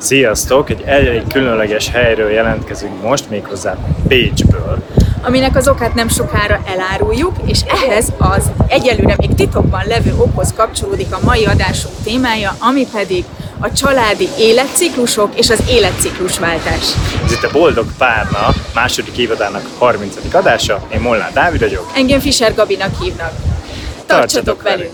Sziasztok! Egy elég különleges helyről jelentkezünk most, méghozzá Bécsből. aminek az okát nem sokára eláruljuk, és ehhez az egyelőre még titokban levő okhoz kapcsolódik a mai adásunk témája, ami pedig a családi életciklusok és az életciklusváltás. Ez itt a Boldog Párna második évadának 30. adása, én Molnár Dávid vagyok. Engem Fischer Gabinak hívnak. Tartsatok velünk!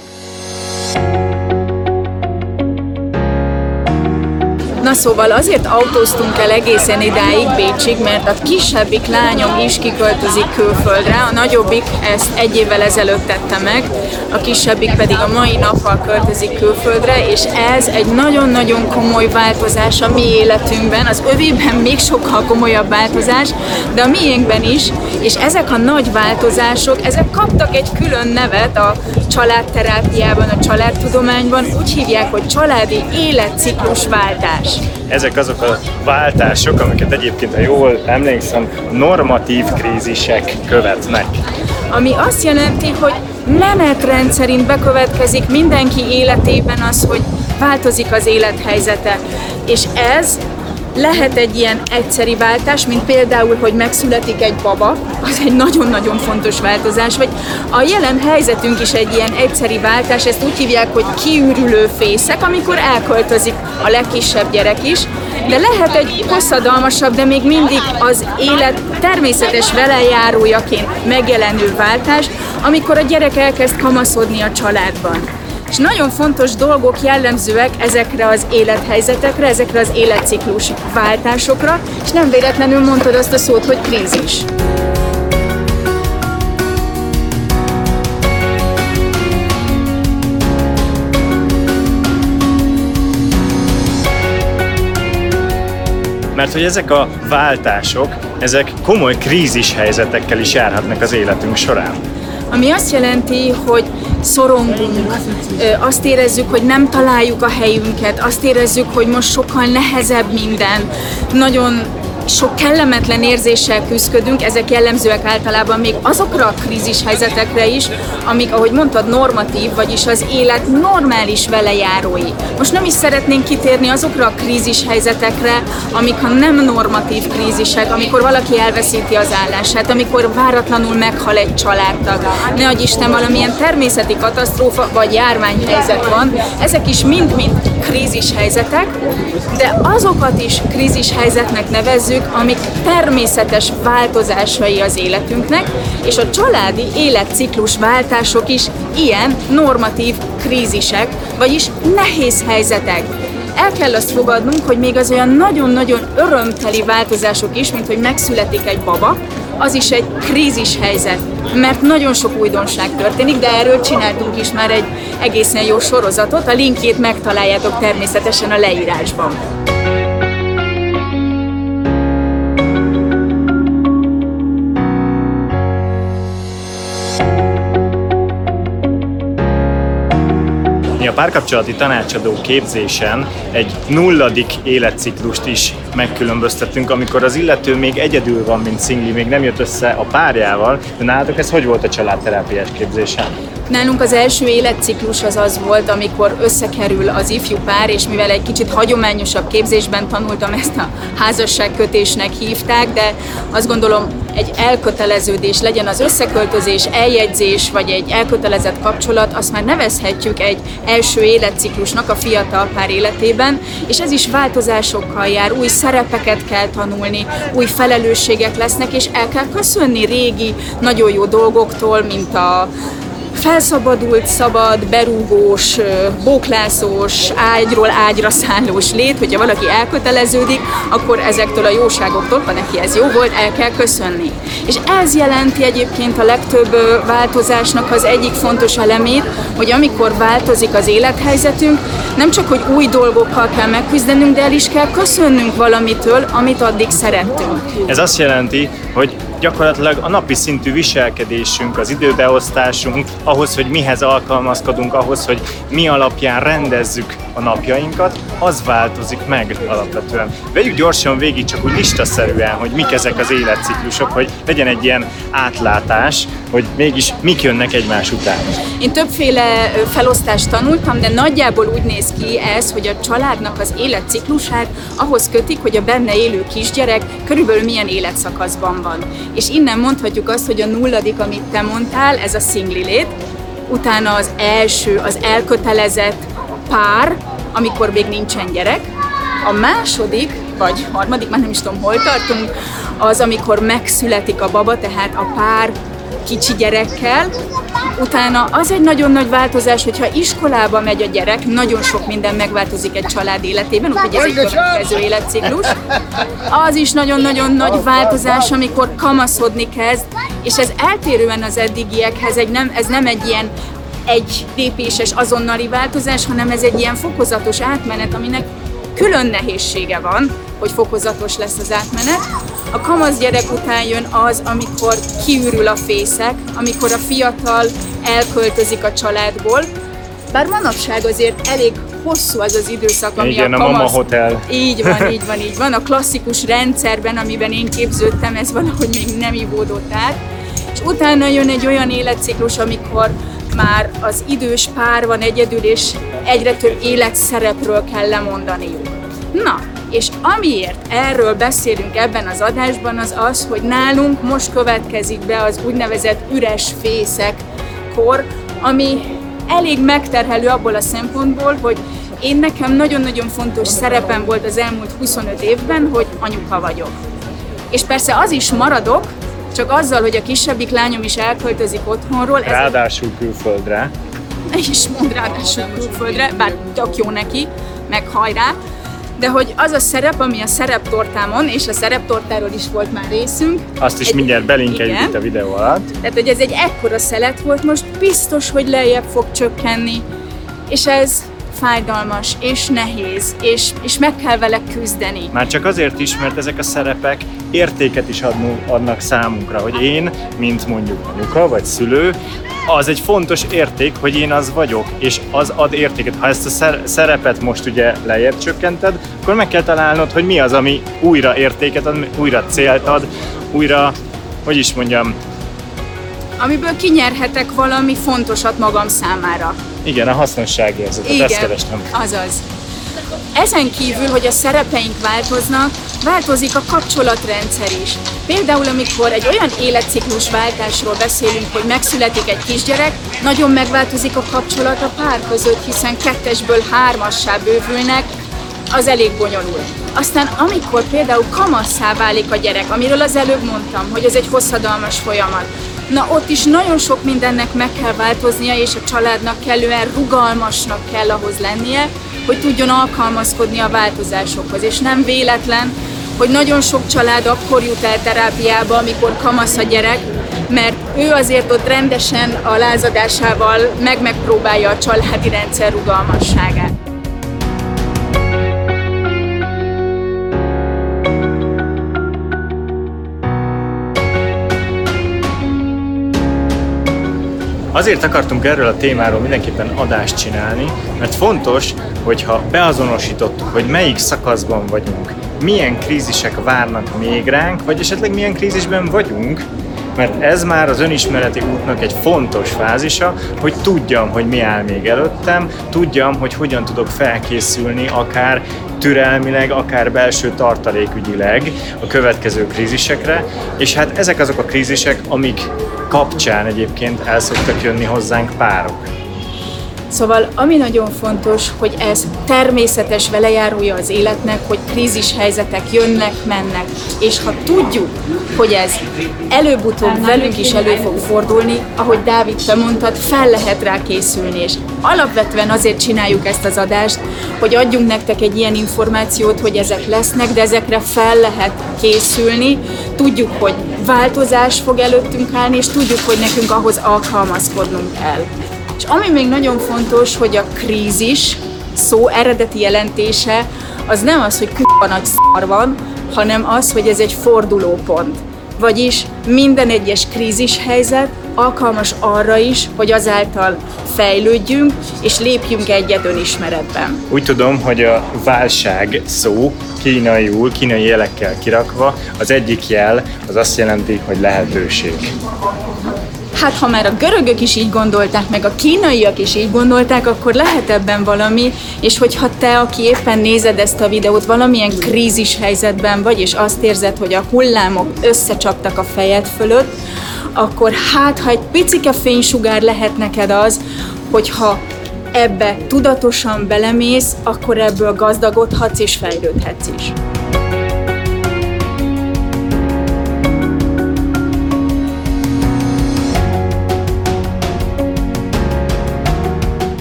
Na szóval azért autóztunk el egészen idáig Bécsig, mert a kisebbik lányom is kiköltözik külföldre, a nagyobbik ezt egy évvel ezelőtt tette meg, a kisebbik pedig a mai nappal költözik külföldre, és ez egy nagyon-nagyon komoly változás a mi életünkben, az övében még sokkal komolyabb változás, de a miénkben is, és ezek a nagy változások, ezek kaptak egy külön nevet a családterápiában, a családtudományban, úgy hívják, hogy családi életciklusváltás. Ezek azok a váltások, amiket egyébként, ha jól emlékszem, normatív krízisek követnek. Ami azt jelenti, hogy menetrend szerint bekövetkezik mindenki életében az, hogy változik az élethelyzete. És ez lehet egy ilyen egyszeri váltás, mint például, hogy megszületik egy baba, az egy nagyon-nagyon fontos változás, vagy a jelen helyzetünk is egy ilyen egyszeri váltás, ezt úgy hívják, hogy kiürülő fészek, amikor elköltözik a legkisebb gyerek is, de lehet egy hosszadalmasabb, de még mindig az élet természetes velejárójaként megjelenő váltás, amikor a gyerek elkezd kamaszodni a családban. És nagyon fontos dolgok jellemzőek ezekre az élethelyzetekre, ezekre az életciklus váltásokra, és nem véletlenül mondtad azt a szót, hogy krízis. Mert hogy ezek a váltások, ezek komoly krízis helyzetekkel is járhatnak az életünk során. Ami azt jelenti, hogy szorongunk, azt érezzük, hogy nem találjuk a helyünket, azt érezzük, hogy most sokkal nehezebb minden, nagyon sok kellemetlen érzéssel küzdködünk, ezek jellemzőek általában még azokra a krízis helyzetekre is, amik, ahogy mondtad, normatív, vagyis az élet normális velejárói. Most nem is szeretnénk kitérni azokra a krízis helyzetekre, amik a nem normatív krízisek, amikor valaki elveszíti az állását, amikor váratlanul meghal egy családtag, ne adj Isten valamilyen természeti katasztrófa vagy járványhelyzet van, ezek is mind-mind krízis helyzetek, de azokat is krízis helyzetnek nevezzük, amik természetes változásai az életünknek, és a családi életciklus váltások is ilyen normatív krízisek, vagyis nehéz helyzetek. El kell azt fogadnunk, hogy még az olyan nagyon-nagyon örömteli változások is, mint hogy megszületik egy baba, az is egy krízis helyzet, mert nagyon sok újdonság történik, de erről csináltunk is már egy egészen jó sorozatot, a linkjét megtaláljátok természetesen a leírásban. Párkapcsolati tanácsadó képzésen egy nulladik életciklust is megkülönböztettünk, amikor az illető még egyedül van, mint szingli, még nem jött össze a párjával. De nálatok ez hogy volt a családterápiás képzésen? Nálunk az első életciklus az az volt, amikor összekerül az ifjú pár, és mivel egy kicsit hagyományosabb képzésben tanultam, ezt a házasságkötésnek hívták, de azt gondolom egy elköteleződés legyen az összeköltözés, eljegyzés, vagy egy elkötelezett kapcsolat, azt már nevezhetjük egy első életciklusnak a fiatal pár életében, és ez is változásokkal jár, új szerepeket kell tanulni, új felelősségek lesznek, és el kell köszönni régi, nagyon jó dolgoktól, mint a felszabadult, szabad, berúgós, bóklászós, ágyról ágyra szállós lét, hogyha valaki elköteleződik, akkor ezektől a jóságoktól, ha neki ez jó volt, el kell köszönni. És ez jelenti egyébként a legtöbb változásnak az egyik fontos elemét, hogy amikor változik az élethelyzetünk, nem csak, hogy új dolgokkal kell megküzdenünk, de el is kell köszönnünk valamitől, amit addig szerettünk. Ez azt jelenti, hogy gyakorlatilag a napi szintű viselkedésünk, az időbeosztásunk, ahhoz, hogy mihez alkalmazkodunk, ahhoz, hogy mi alapján rendezzük a napjainkat, az változik meg alapvetően. Vegyük gyorsan végig, csak úgy listaszerűen, hogy mik ezek az életciklusok, hogy legyen egy ilyen átlátás, hogy mégis mik jönnek egymás után. Én többféle felosztást tanultam, de nagyjából úgy néz ki ez, hogy a családnak az életciklusát ahhoz kötik, hogy a benne élő kisgyerek körülbelül milyen életszakaszban van. És innen mondhatjuk azt, hogy a nulladik, amit te mondtál, ez a szingli utána az első, az elkötelezett pár, amikor még nincsen gyerek, a második, vagy harmadik, már nem is tudom, hol tartunk, az, amikor megszületik a baba, tehát a pár kicsi gyerekkel, Utána az egy nagyon nagy változás, hogyha iskolába megy a gyerek, nagyon sok minden megváltozik egy család életében, úgyhogy ez egy következő életciklus. Az is nagyon-nagyon nagy változás, amikor kamaszodni kezd, és ez eltérően az eddigiekhez, egy nem, ez nem egy ilyen egy lépéses azonnali változás, hanem ez egy ilyen fokozatos átmenet, aminek külön nehézsége van, hogy fokozatos lesz az átmenet. A kamasz gyerek után jön az, amikor kiürül a fészek, amikor a fiatal elköltözik a családból, bár manapság azért elég hosszú az az időszak, ami Igen, a kamasz... a mama hotel. Így van, így van, így van. A klasszikus rendszerben, amiben én képződtem, ez valahogy még nem ivódott át. És utána jön egy olyan életciklus, amikor már az idős pár van egyedül, és egyre több életszerepről kell lemondaniuk. Na, és amiért erről beszélünk ebben az adásban, az az, hogy nálunk most következik be az úgynevezett üres fészek kor, ami elég megterhelő abból a szempontból, hogy én nekem nagyon-nagyon fontos szerepem volt az elmúlt 25 évben, hogy anyuka vagyok. És persze az is maradok, csak azzal, hogy a kisebbik lányom is elköltözik otthonról. Ráadásul külföldre. És mond ráadásul külföldre, bár tök jó neki, meg hajrá. De hogy az a szerep, ami a szereptortámon, és a szereptortáról is volt már részünk. Azt is egy, mindjárt belinkeljük itt a videó alatt. Tehát, hogy ez egy ekkora szelet volt, most biztos, hogy lejjebb fog csökkenni. És ez fájdalmas, és nehéz, és, és meg kell vele küzdeni. Már csak azért is, mert ezek a szerepek értéket is adnak számunkra, hogy én, mint mondjuk anyuka vagy szülő, az egy fontos érték, hogy én az vagyok, és az ad értéket. Ha ezt a szerepet most ugye lejjebb csökkented, akkor meg kell találnod, hogy mi az, ami újra értéket ad, újra célt ad, újra, hogy is mondjam, amiből kinyerhetek valami fontosat magam számára. Igen, a hasznosságérzetet, Igen, ezt kerestem. azaz. Ezen kívül, hogy a szerepeink változnak, változik a kapcsolatrendszer is. Például, amikor egy olyan életciklus váltásról beszélünk, hogy megszületik egy kisgyerek, nagyon megváltozik a kapcsolat a pár között, hiszen kettesből hármassá bővülnek, az elég bonyolult. Aztán amikor például kamasszá válik a gyerek, amiről az előbb mondtam, hogy ez egy hosszadalmas folyamat, na ott is nagyon sok mindennek meg kell változnia, és a családnak kellően rugalmasnak kell ahhoz lennie, hogy tudjon alkalmazkodni a változásokhoz. És nem véletlen, hogy nagyon sok család akkor jut el terápiába, amikor kamasz a gyerek, mert ő azért ott rendesen a lázadásával meg megpróbálja a családi rendszer rugalmasságát. Azért akartunk erről a témáról mindenképpen adást csinálni, mert fontos, hogyha beazonosítottuk, hogy melyik szakaszban vagyunk, milyen krízisek várnak még ránk, vagy esetleg milyen krízisben vagyunk, mert ez már az önismereti útnak egy fontos fázisa, hogy tudjam, hogy mi áll még előttem, tudjam, hogy hogyan tudok felkészülni akár türelmileg, akár belső tartalékügyileg a következő krízisekre, és hát ezek azok a krízisek, amik kapcsán egyébként el szoktak jönni hozzánk párok. Szóval ami nagyon fontos, hogy ez természetes velejárója az életnek, hogy krízis helyzetek jönnek, mennek, és ha tudjuk, hogy ez előbb-utóbb velünk is elő fog fordulni, ahogy Dávid te mondtad, fel lehet rá készülni, és alapvetően azért csináljuk ezt az adást, hogy adjunk nektek egy ilyen információt, hogy ezek lesznek, de ezekre fel lehet készülni, tudjuk, hogy változás fog előttünk állni, és tudjuk, hogy nekünk ahhoz alkalmazkodnunk kell. És ami még nagyon fontos, hogy a krízis szó eredeti jelentése az nem az, hogy k***a nagy szar van, hanem az, hogy ez egy fordulópont. Vagyis minden egyes krízis helyzet alkalmas arra is, hogy azáltal fejlődjünk és lépjünk egyet önismeretben. Úgy tudom, hogy a válság szó kínaiul, kínai jelekkel kirakva, az egyik jel az azt jelenti, hogy lehetőség. Hát ha már a görögök is így gondolták, meg a kínaiak is így gondolták, akkor lehet ebben valami, és hogyha te, aki éppen nézed ezt a videót, valamilyen krízis helyzetben vagy, és azt érzed, hogy a hullámok összecsaptak a fejed fölött, akkor hát, ha egy picike fénysugár lehet neked az, hogyha ebbe tudatosan belemész, akkor ebből gazdagodhatsz és fejlődhetsz is.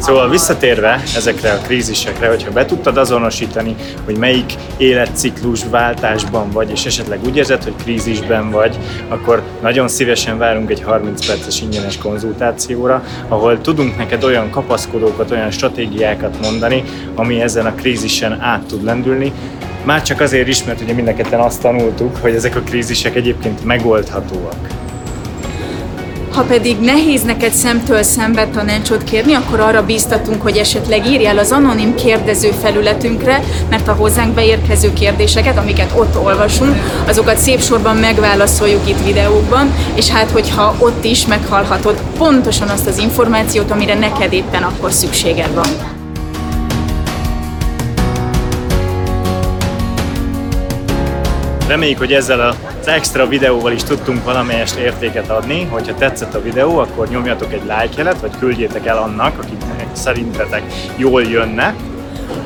Szóval visszatérve ezekre a krízisekre, hogyha be tudtad azonosítani, hogy melyik életciklus váltásban vagy, és esetleg úgy érzed, hogy krízisben vagy, akkor nagyon szívesen várunk egy 30 perces ingyenes konzultációra, ahol tudunk neked olyan kapaszkodókat, olyan stratégiákat mondani, ami ezen a krízisen át tud lendülni, már csak azért is, mert ugye mindenketten azt tanultuk, hogy ezek a krízisek egyébként megoldhatóak. Ha pedig nehéz neked szemtől szembe tanácsot kérni, akkor arra bíztatunk, hogy esetleg írjál az anonim kérdező felületünkre, mert a hozzánk beérkező kérdéseket, amiket ott olvasunk, azokat szép sorban megválaszoljuk itt videókban, és hát hogyha ott is meghallhatod pontosan azt az információt, amire neked éppen akkor szükséged van. Reméljük, hogy ezzel az extra videóval is tudtunk valamelyest értéket adni. Hogyha tetszett a videó, akkor nyomjatok egy like jelet, vagy küldjétek el annak, akiknek szerintetek jól jönne.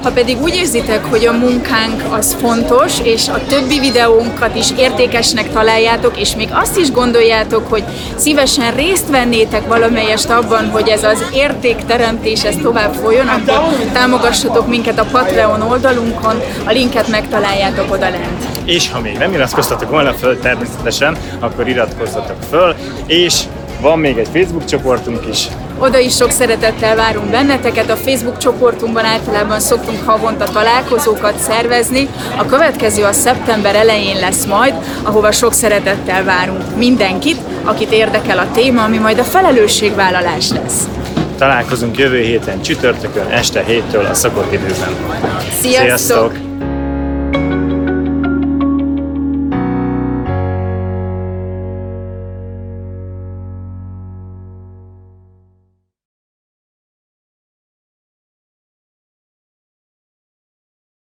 Ha pedig úgy érzitek, hogy a munkánk az fontos, és a többi videónkat is értékesnek találjátok, és még azt is gondoljátok, hogy szívesen részt vennétek valamelyest abban, hogy ez az értékteremtés ez tovább folyjon, akkor támogassatok minket a Patreon oldalunkon, a linket megtaláljátok oda lent. És ha még nem iratkoztatok volna föl természetesen, akkor iratkozzatok föl, és van még egy Facebook csoportunk is, oda is sok szeretettel várunk benneteket. A Facebook csoportunkban általában szoktunk havonta találkozókat szervezni. A következő a szeptember elején lesz majd, ahova sok szeretettel várunk mindenkit, akit érdekel a téma, ami majd a felelősségvállalás lesz. Találkozunk jövő héten csütörtökön este 7-től a szokott időben. Sziasztok! Sziasztok!